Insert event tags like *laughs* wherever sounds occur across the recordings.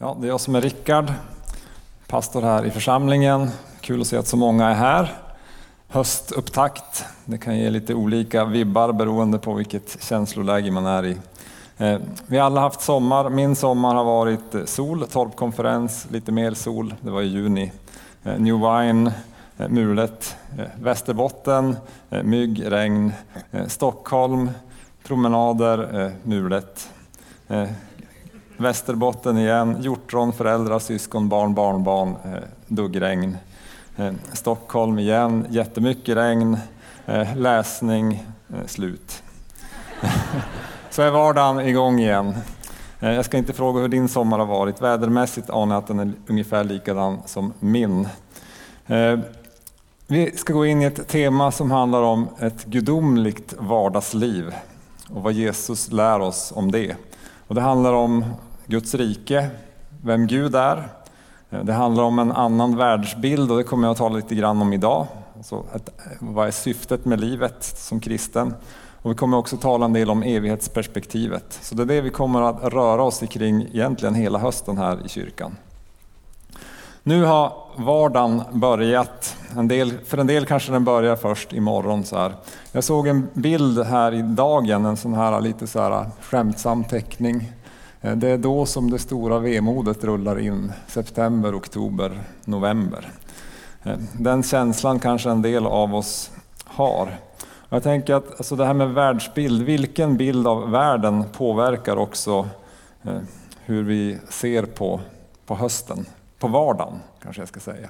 Ja, det är jag som är Rickard, pastor här i församlingen. Kul att se att så många är här. Höstupptakt, det kan ge lite olika vibbar beroende på vilket känsloläge man är i. Eh, vi har alla haft sommar. Min sommar har varit eh, sol, torpkonferens, lite mer sol, det var i juni. Eh, New Wine, mulet, Västerbotten, mygg, regn, Stockholm, promenader, mulet. Västerbotten igen, hjortron, föräldrar, syskon, barn, barnbarn, eh, duggregn. Eh, Stockholm igen, jättemycket regn, eh, läsning, eh, slut. *laughs* Så är vardagen igång igen. Eh, jag ska inte fråga hur din sommar har varit. Vädermässigt anar jag att den är ungefär likadan som min. Eh, vi ska gå in i ett tema som handlar om ett gudomligt vardagsliv och vad Jesus lär oss om det. Och det handlar om Guds rike, vem Gud är. Det handlar om en annan världsbild och det kommer jag att tala lite grann om idag. Alltså ett, eh, vad är syftet med livet som kristen? Och vi kommer också tala en del om evighetsperspektivet. Så det är det vi kommer att röra oss kring egentligen hela hösten här i kyrkan. Nu har vardagen börjat. En del, för en del kanske den börjar först imorgon. Så här. Jag såg en bild här i dagen, en sån här lite så här skämtsam teckning Eh, det är då som det stora vemodet rullar in, september, oktober, november. Eh, den känslan kanske en del av oss har. Jag tänker att alltså det här med världsbild, vilken bild av världen påverkar också eh, hur vi ser på, på hösten, på vardagen kanske jag ska säga.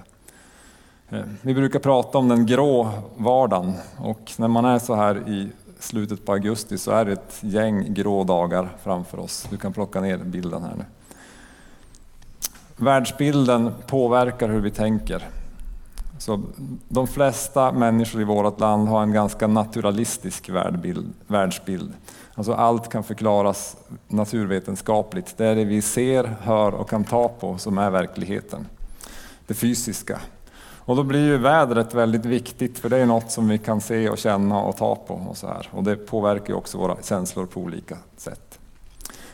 Vi brukar prata om den grå vardagen och när man är så här i slutet på augusti så är det ett gäng grå dagar framför oss. Du kan plocka ner bilden här nu. Världsbilden påverkar hur vi tänker. Så de flesta människor i vårt land har en ganska naturalistisk världsbild. Alltså allt kan förklaras naturvetenskapligt. Det är det vi ser, hör och kan ta på som är verkligheten. Det fysiska. Och då blir ju vädret väldigt viktigt för det är något som vi kan se och känna och ta på. Och, så här. och det påverkar ju också våra känslor på olika sätt.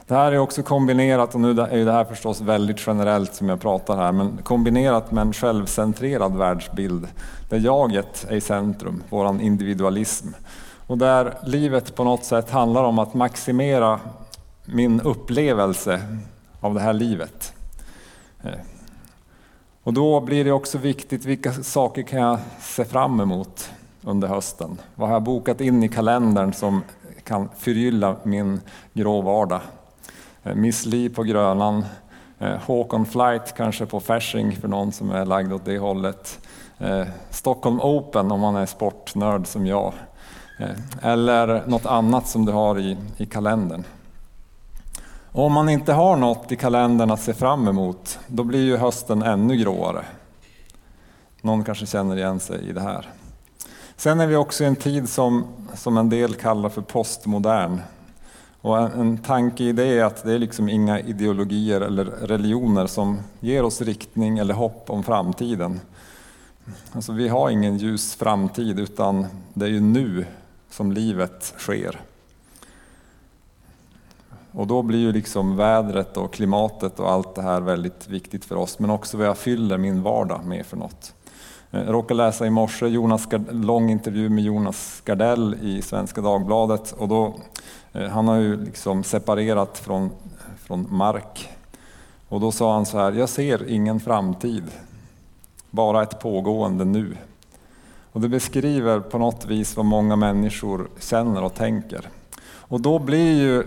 Det här är också kombinerat, och nu är det här förstås väldigt generellt som jag pratar här, men kombinerat med en självcentrerad världsbild där jaget är i centrum, våran individualism. Och där livet på något sätt handlar om att maximera min upplevelse av det här livet. Eh, och då blir det också viktigt, vilka saker kan jag se fram emot under hösten? Vad har jag bokat in i kalendern som kan förgylla min grå vardag? Eh, Miss Li på Grönan, Hawk eh, Håkon Flight kanske på Fasching för någon som är lagd åt det hållet. Eh, Stockholm Open om man är sportnörd som jag. Eller något annat som du har i, i kalendern. Och om man inte har något i kalendern att se fram emot, då blir ju hösten ännu gråare. Någon kanske känner igen sig i det här. Sen är vi också i en tid som, som en del kallar för postmodern. Och en, en tanke i det är att det är liksom inga ideologier eller religioner som ger oss riktning eller hopp om framtiden. Alltså vi har ingen ljus framtid utan det är ju nu som livet sker. Och då blir ju liksom vädret och klimatet och allt det här väldigt viktigt för oss, men också vad jag fyller min vardag med för något. Eh, jag råkade läsa i morse Jonas, lång intervju med Jonas Gardell i Svenska Dagbladet och då, eh, han har ju liksom separerat från, från mark. Och då sa han så här, jag ser ingen framtid, bara ett pågående nu. Och det beskriver på något vis vad många människor känner och tänker. Och då blir ju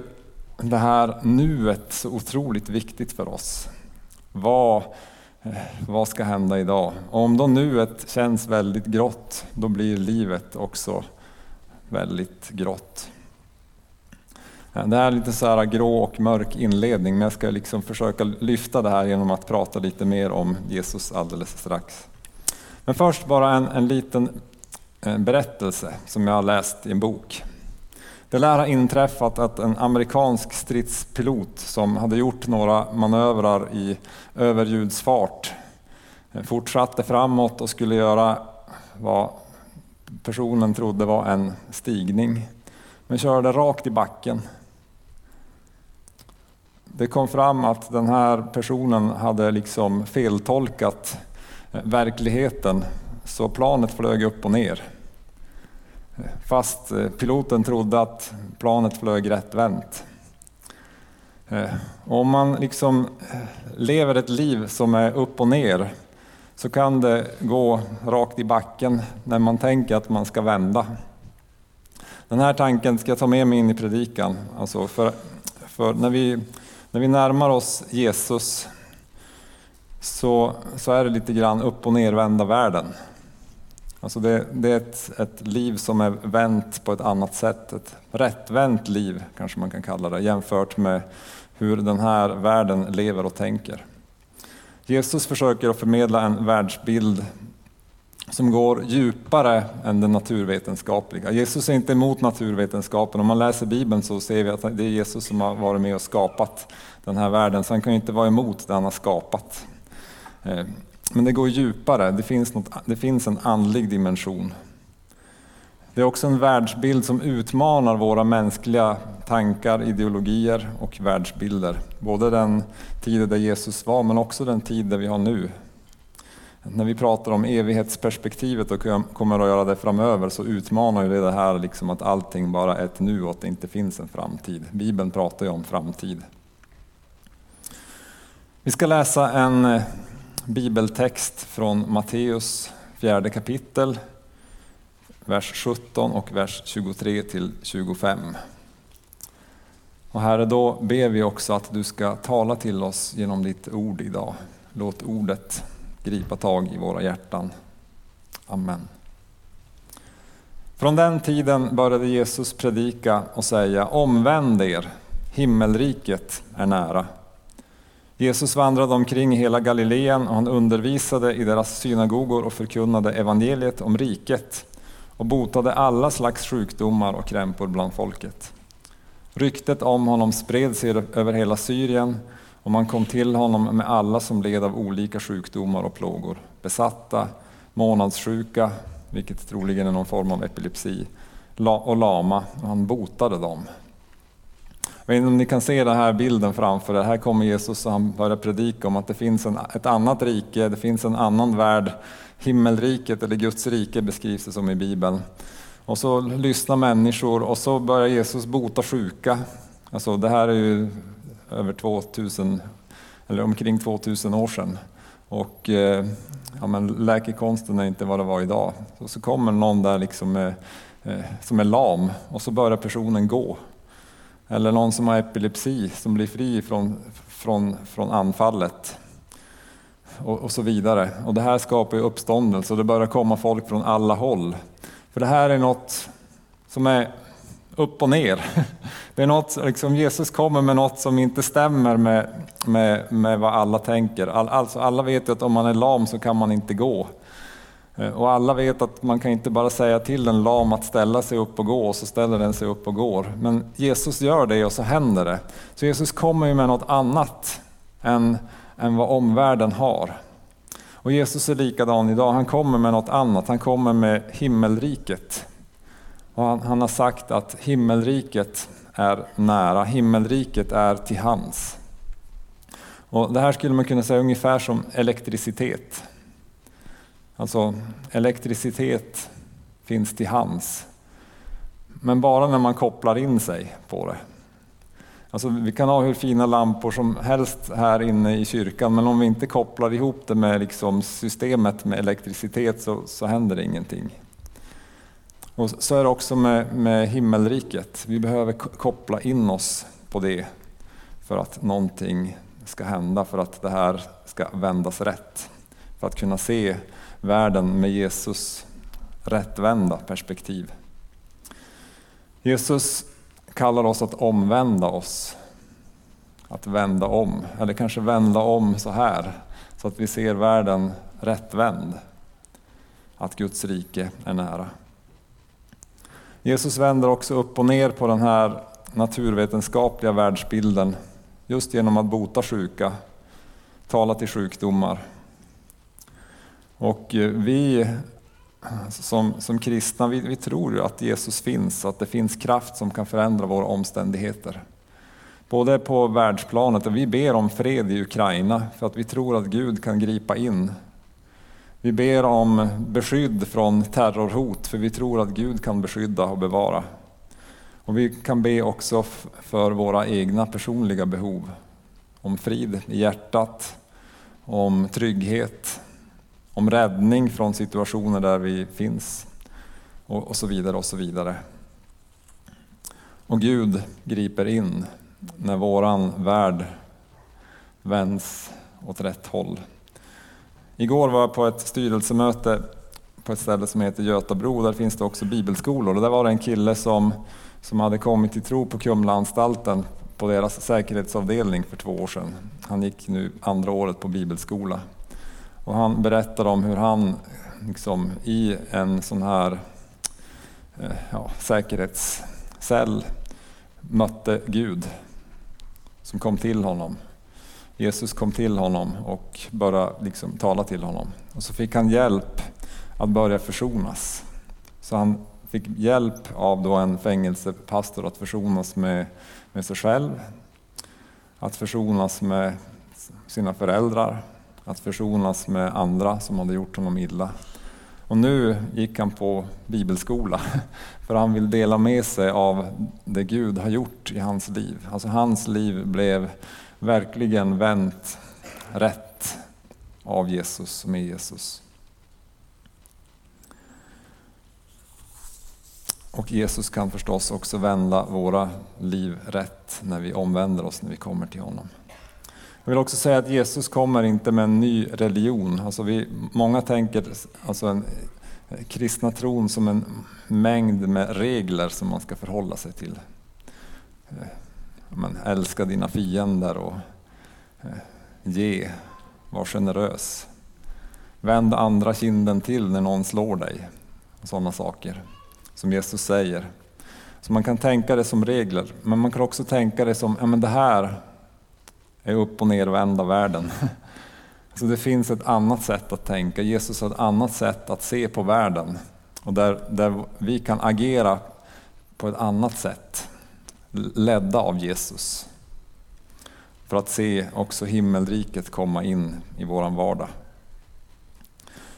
det här nuet så otroligt viktigt för oss. Vad, eh, vad ska hända idag? Och om då nuet känns väldigt grått, då blir livet också väldigt grått. Eh, det här är lite så här grå och mörk inledning, men jag ska liksom försöka lyfta det här genom att prata lite mer om Jesus alldeles strax. Men först bara en, en liten eh, berättelse som jag har läst i en bok. Det lär ha inträffat att en amerikansk stridspilot som hade gjort några manövrar i överljudsfart eh, fortsatte framåt och skulle göra vad personen trodde var en stigning, men körde rakt i backen. det kom fram att den här personen hade liksom feltolkat eh, verkligheten så planet flög upp och ner. Fast eh, piloten trodde att planet flög rättvänt. Eh, om man liksom eh, lever ett liv som är upp och ner så kan det gå rakt i backen när man tänker att man ska vända. Den här tanken ska jag ta med mig in i predikan. Alltså för, för när, vi, när vi närmar oss Jesus så, så är det lite grann upp och nervända världen. Alltså det, det är ett, ett, liv som är vänt på ett annat sätt, ett rättvänt liv kanske man kan kalla det, jämfört med hur den här världen lever och tänker. Jesus försöker att förmedla en världsbild som går djupare än den naturvetenskapliga. Jesus är inte emot naturvetenskapen. Om man läser Bibeln så ser vi att det är Jesus som har varit med och skapat den här världen, så han kan inte vara emot det han har skapat. Eh, men det går djupare, det finns, något, det finns en andlig dimension. Det är också en världsbild som utmanar våra mänskliga tankar, ideologier och världsbilder. Både den tid där Jesus var men också den tid där vi har nu. När vi pratar om evighetsperspektivet och kommer att göra det framöver så utmanar ju det, det här liksom att allting bara är ett nu och att det inte finns en framtid. Bibeln pratar ju om framtid. Vi ska läsa en bibeltext från Matteus fjärde kapitel, vers 17 och vers 23 till 25. Och Herre, då ber vi också att du ska tala till oss genom ditt ord idag. Låt ordet gripa tag i våra hjärtan. Amen. Från den tiden började Jesus predika och säga Omvänd er, himmelriket är nära. Jesus vandrade omkring i hela Galileen och han undervisade i deras synagogor och förkunnade evangeliet om riket och botade alla slags sjukdomar och krämpor bland folket. Ryktet om honom spred sig över hela Syrien och man kom till honom med alla som led av olika sjukdomar och plågor, besatta, månadssjuka, vilket troligen är någon form av epilepsi, och lama, och han botade dem. Jag vet inte om ni kan se den här bilden framför er. Här kommer Jesus och han börjar predika om att det finns en, ett annat rike, det finns en annan värld. Himmelriket eller Guds rike beskrivs det som i Bibeln. Och så lyssnar människor och så börjar Jesus bota sjuka. Alltså det här är ju över 2000, eller omkring 2000 år sedan. Och eh, ja, men läkekonsten är inte vad det var idag. Och så kommer någon där liksom eh, som är lam och så börjar personen gå. Eller någon som har epilepsi som blir fri från, från, från anfallet. Och, och så vidare. Och det här skapar ju uppståndelse och det börjar komma folk från alla håll. För det här är något som är upp och ner. *laughs* Det är något, liksom Jesus kommer med något som inte stämmer med, med, med vad alla tänker. All, alltså alla vet ju att om man är lam så kan man inte gå. Eh, och alla vet att man kan inte bara säga till en lam att ställa sig upp och gå och så ställer den sig upp och går. Men Jesus gör det och så händer det. Så Jesus kommer ju med något annat än, än vad omvärlden har. Och Jesus är likadan idag, han kommer med något annat, han kommer med himmelriket. Och han, han har sagt att himmelriket är nära, himmelriket är till hands. Och det här skulle man kunna säga ungefär som elektricitet. Alltså elektricitet finns till hands. Men bara när man kopplar in sig på det. Alltså, vi kan ha hur fina lampor som helst här inne i kyrkan, men om vi inte kopplar ihop det med liksom systemet med elektricitet så, så händer det ingenting. Och så är det också med, med himmelriket. Vi behöver koppla in oss på det för att någonting ska hända, för att det här ska vändas rätt. För att kunna se världen med Jesus rättvända perspektiv. Jesus kallar oss att omvända oss. Att vända om, eller kanske vända om så här, så att vi ser världen rättvänd. Att Guds rike är nära. Jesus vänder också upp och ner på den här naturvetenskapliga världsbilden just genom att bota sjuka, tala till sjukdomar. Och eh, vi som, som kristna, vi, vi tror att Jesus finns, att det finns kraft som kan förändra våra omständigheter. Både på världsplanet och vi ber om fred i Ukraina för att vi tror att Gud kan gripa in. Vi ber om beskydd från terrorhot för vi tror att Gud kan beskydda och bevara. Och vi kan be också för våra egna personliga behov. Om frid i hjärtat, om trygghet, om räddning från situationer där vi finns och, och så vidare och så vidare. Och Gud griper in när våran värld vänds åt rätt håll. Igår var jag på ett styrelsemöte på ett ställe som heter Götabro. Där finns det också bibelskolor. Och där var det en kille som, som hade kommit till tro på Kumlaanstalten på deras säkerhetsavdelning för två år sedan. Han gick nu andra året på bibelskola. Och han berättade om hur han liksom, i en sån här eh, ja, säkerhetscell mötte Gud som kom till honom. Jesus kom till honom och började liksom tala till honom. Och så fick han hjälp att börja försonas. Så han fick hjälp av då en fängelsepastor att försonas med, med sig själv, att försonas med sina föräldrar, att försonas med andra som hade gjort honom illa. Och nu gick han på bibelskola *laughs* för han vill dela med sig av det Gud har gjort i hans liv. Alltså hans liv blev verkligen vänt rätt av Jesus och med Jesus. Och Jesus kan förstås också vända våra liv rätt när vi omvänder oss, när vi kommer till honom. Jag vill också säga att Jesus kommer inte med en ny religion. Alltså vi, många tänker alltså en kristna tron som en mängd med regler som man ska förhålla sig till. Eh, men, älska dina fiender och eh, ge, var generös. Vänd andra kinden till när någon slår dig. Sådana saker som Jesus säger. Så man kan tänka det som regler, men man kan också tänka det som, ja men det här är upp och nervända världen. *laughs* Så det finns ett annat sätt att tänka. Jesus har ett annat sätt att se på världen. Och där, där vi kan agera på ett annat sätt, ledda av Jesus. För att se också himmelriket komma in i våran vardag.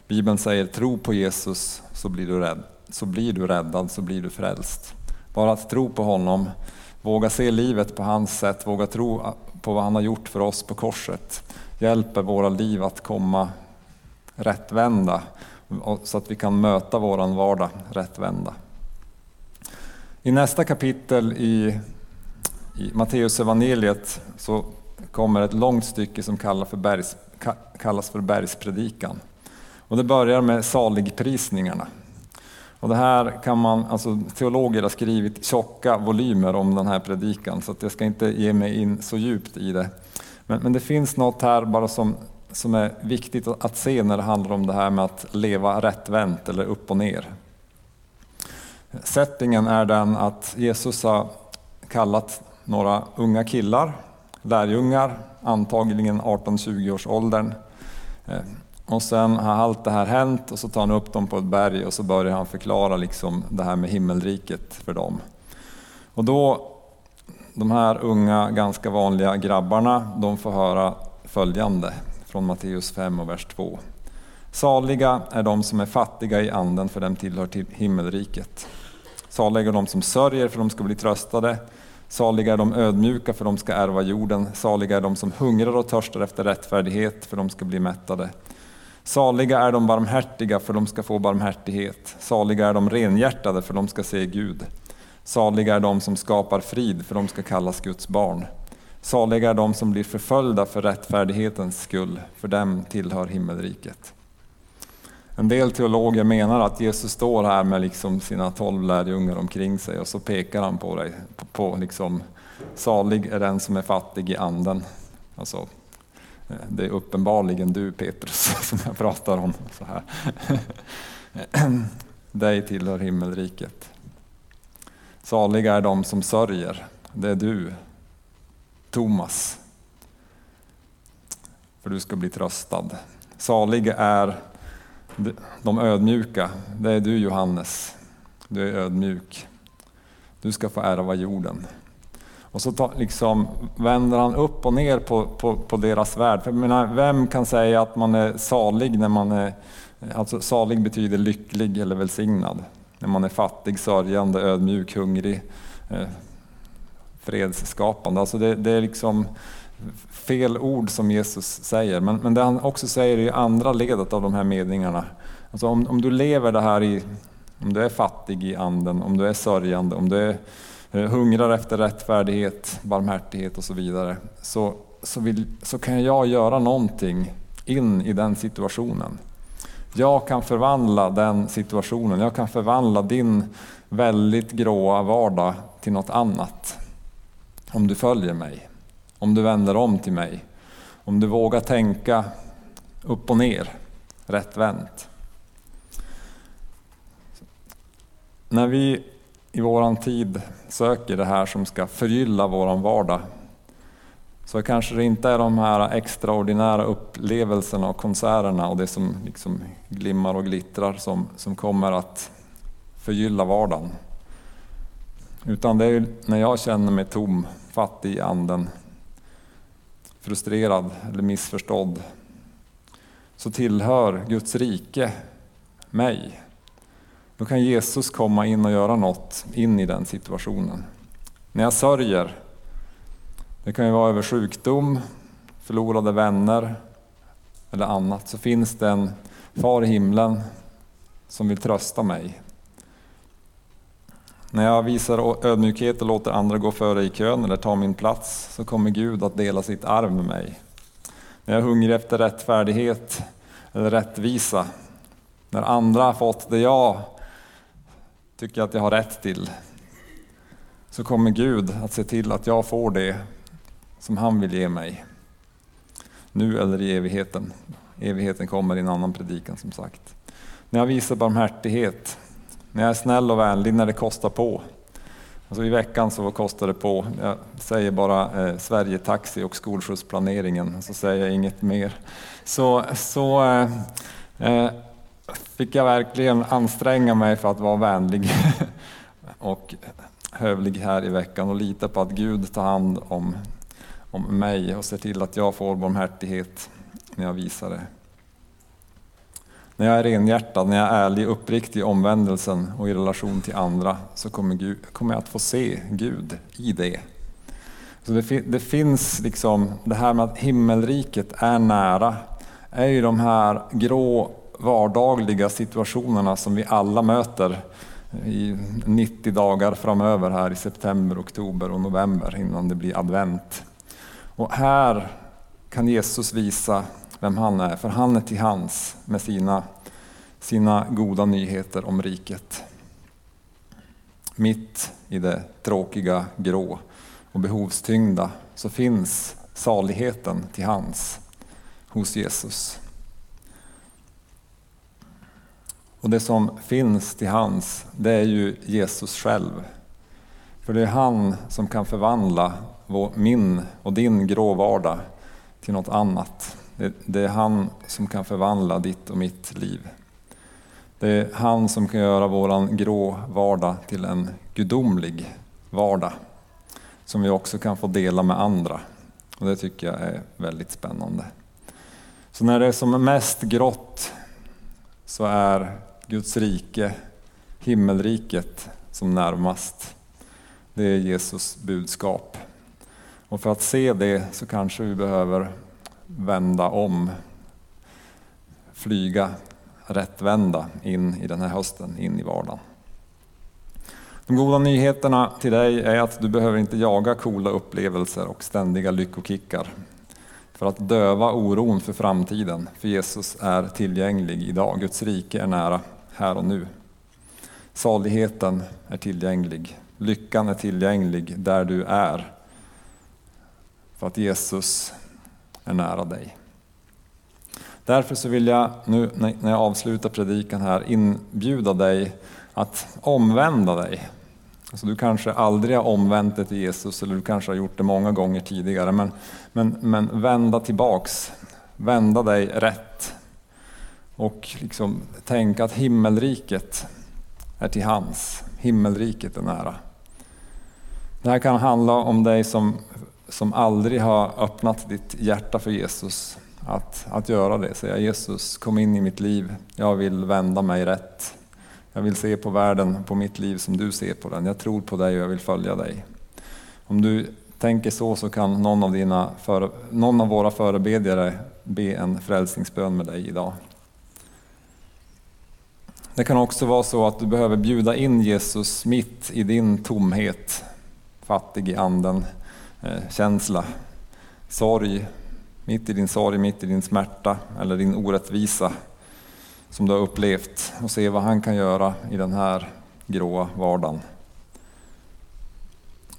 Bibeln säger tro på Jesus så blir du rädd. Så blir du räddad, så blir du frälst. Bara att tro på honom, våga se livet på hans sätt, våga tro på vad han har gjort för oss på korset hjälper våra liv att komma rättvända så att vi kan möta våran vardag rättvända. I nästa kapitel i, i Matteus evangeliet så kommer ett långt stycke som kallas för, bergs, kallas för bergspredikan. Och det börjar med saligprisningarna. Och det här kan man, alltså teologer har skrivit tjocka volymer om den här predikan så att jag ska inte ge mig in så djupt i det. Men, men det finns något här bara som, som är viktigt att se när det handlar om det här med att leva rättvänt eller upp och ner. Settingen är den att Jesus har kallat några unga killar, lärjungar, antagligen 18-20 års åldern. Eh, och sen har allt det här hänt och så tar han upp dem på ett berg och så börjar han förklara liksom det här med himmelriket för dem. Och då de här unga, ganska vanliga grabbarna, de får höra följande från Matteus 5 och vers 2. Saliga är de som är fattiga i anden, för dem tillhör till himmelriket. Saliga är de som sörjer, för de ska bli tröstade. Saliga är de ödmjuka, för de ska ärva jorden. Saliga är de som hungrar och törstar efter rättfärdighet, för de ska bli mättade. Saliga är de barmhärtiga, för de ska få barmhärtighet. Saliga är de renhjärtade, för de ska se Gud. Saliga är de som skapar frid, för de ska kallas Guds barn. Saliga är de som blir förföljda för rättfärdighetens skull, för dem tillhör himmelriket. En del teologer menar att Jesus står här med liksom sina tolv lärjungar omkring sig och så pekar han på dig. På, på liksom, salig är den som är fattig i anden. Alltså, det är uppenbarligen du Petrus *laughs* som jag pratar om. så här. *clears throat* Dig tillhör himmelriket. Saliga är de som sörjer. Det är du, Thomas. För du ska bli tröstad. Saliga är de ödmjuka. Det är du Johannes. Du är ödmjuk. Du ska få ärva jorden. Och så ta, liksom, vänder han upp och ner på, på, på deras värld. För menar, vem kan säga att man är salig när man är... Alltså salig betyder lycklig eller välsignad. När man är fattig, sörjande, ödmjuk, hungrig, eh, fredsskapande. Alltså det, det, är liksom fel ord som Jesus säger. Men, men det han också säger i andra ledet av de här meningarna. Alltså om, om du lever det här i... Om du är fattig i anden, om du är sörjande, om du är Eh, hungrar efter rättfärdighet, barmhärtighet och så vidare, så, så, vill, så kan jag göra någonting in i den situationen. Jag kan förvandla den situationen, jag kan förvandla din väldigt gråa vardag till något annat. Om du följer mig, om du vänder om till mig, om du vågar tänka upp och ner, rättvänt. När vi i våran tid söker det här som ska förgylla våran vardag så kanske det inte är de här extraordinära upplevelserna och konserterna och det som liksom glimmar och glittrar som, som kommer att förgylla vardagen. Utan det är när jag känner mig tom, fattig i anden, frustrerad eller missförstådd, så tillhör Guds rike mig. Då kan Jesus komma in och göra något in i den situationen. När jag sörjer, det kan ju vara över sjukdom, förlorade vänner eller annat, så finns det en far i himlen som vill trösta mig. När jag visar ödmjukhet och låter andra gå före i kön eller ta min plats så kommer Gud att dela sitt arv med mig. När jag är hungrig efter rättfärdighet eller rättvisa, när andra har fått det jag tycker att jag har rätt till, så kommer Gud att se till att jag får det som han vill ge mig. Nu eller i evigheten. Evigheten kommer i en annan predikan som sagt. När jag visar barmhärtighet, när jag är snäll och vänlig, när det kostar på. Alltså I veckan så kostar det på. Jag säger bara eh, Sverige Taxi och skolskjutsplaneringen, så säger jag inget mer. Så, så eh, eh, fick jag verkligen anstränga mig för att vara vänlig *laughs* och hövlig här i veckan och lita på att Gud tar hand om, om mig och ser till att jag får barmhärtighet när jag visar det. När jag är renhjärtad, när jag är ärlig, och uppriktig i omvändelsen och i relation till andra så kommer, Gud, kommer jag att få se Gud i det. Så det, det finns liksom, det här med att himmelriket är nära, är ju de här grå vardagliga situationerna som vi alla möter i 90 dagar framöver här i september, oktober och november innan det blir advent. Och här kan Jesus visa vem han är, för han är till hands med sina, sina goda nyheter om riket. Mitt i det tråkiga, grå och behovstyngda så finns saligheten till hands hos Jesus. Och det som finns till hands, det är ju Jesus själv. För det är han som kan förvandla min och din grå vardag till något annat. Det är han som kan förvandla ditt och mitt liv. Det är han som kan göra våran grå vardag till en gudomlig vardag. Som vi också kan få dela med andra. Och Det tycker jag är väldigt spännande. Så när det är som mest grått så är Guds rike, himmelriket som närmast. Det är Jesus budskap. Och för att se det så kanske vi behöver vända om, flyga rättvända in i den här hösten, in i vardagen. De goda nyheterna till dig är att du behöver inte jaga coola upplevelser och ständiga lyckokickar för att döva oron för framtiden, för Jesus är tillgänglig idag. Guds rike är nära här och nu. Saligheten är tillgänglig. Lyckan är tillgänglig där du är. För att Jesus är nära dig. Därför så vill jag nu när jag avslutar predikan här inbjuda dig att omvända dig. Alltså du kanske aldrig har omvänt dig till Jesus eller du kanske har gjort det många gånger tidigare. Men, men, men vända tillbaks, vända dig rätt och liksom tänka att himmelriket är till hands. Himmelriket är nära. Det här kan handla om dig som, som aldrig har öppnat ditt hjärta för Jesus. Att, att göra det, säga Jesus kom in i mitt liv, jag vill vända mig rätt. Jag vill se på världen, på mitt liv som du ser på den. Jag tror på dig och jag vill följa dig. Om du tänker så så kan någon av, dina före, någon av våra förebedjare be en frälsningsbön med dig idag. Det kan också vara så att du behöver bjuda in Jesus mitt i din tomhet, fattig i anden-känsla eh, sorg, mitt i din sorg, mitt i din smärta eller din orättvisa som du har upplevt och se vad han kan göra i den här gråa vardagen.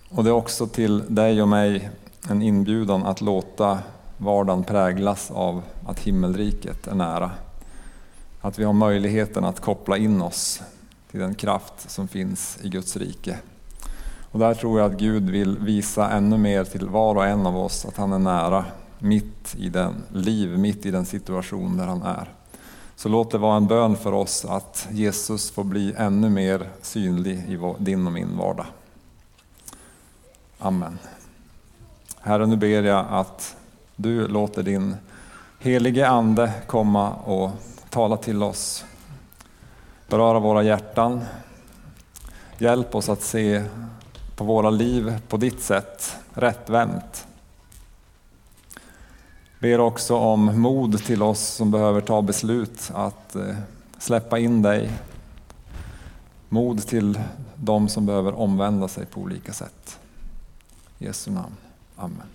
Och det är också till dig och mig en inbjudan att låta vardagen präglas av att himmelriket är nära. Att vi har möjligheten att koppla in oss till den kraft som finns i Guds rike. Och där tror jag att Gud vill visa ännu mer till var och en av oss att han är nära, mitt i den liv, mitt i den situation där han är. Så låt det vara en bön för oss att Jesus får bli ännu mer synlig i din och min vardag. Amen. Herre, nu ber jag att du låter din helige Ande komma och tala till oss. Beröra våra hjärtan. Hjälp oss att se på våra liv på ditt sätt, rättvänt. Ber också om mod till oss som behöver ta beslut att eh, släppa in dig. Mod till de som behöver omvända sig på olika sätt. I Jesu namn. Amen.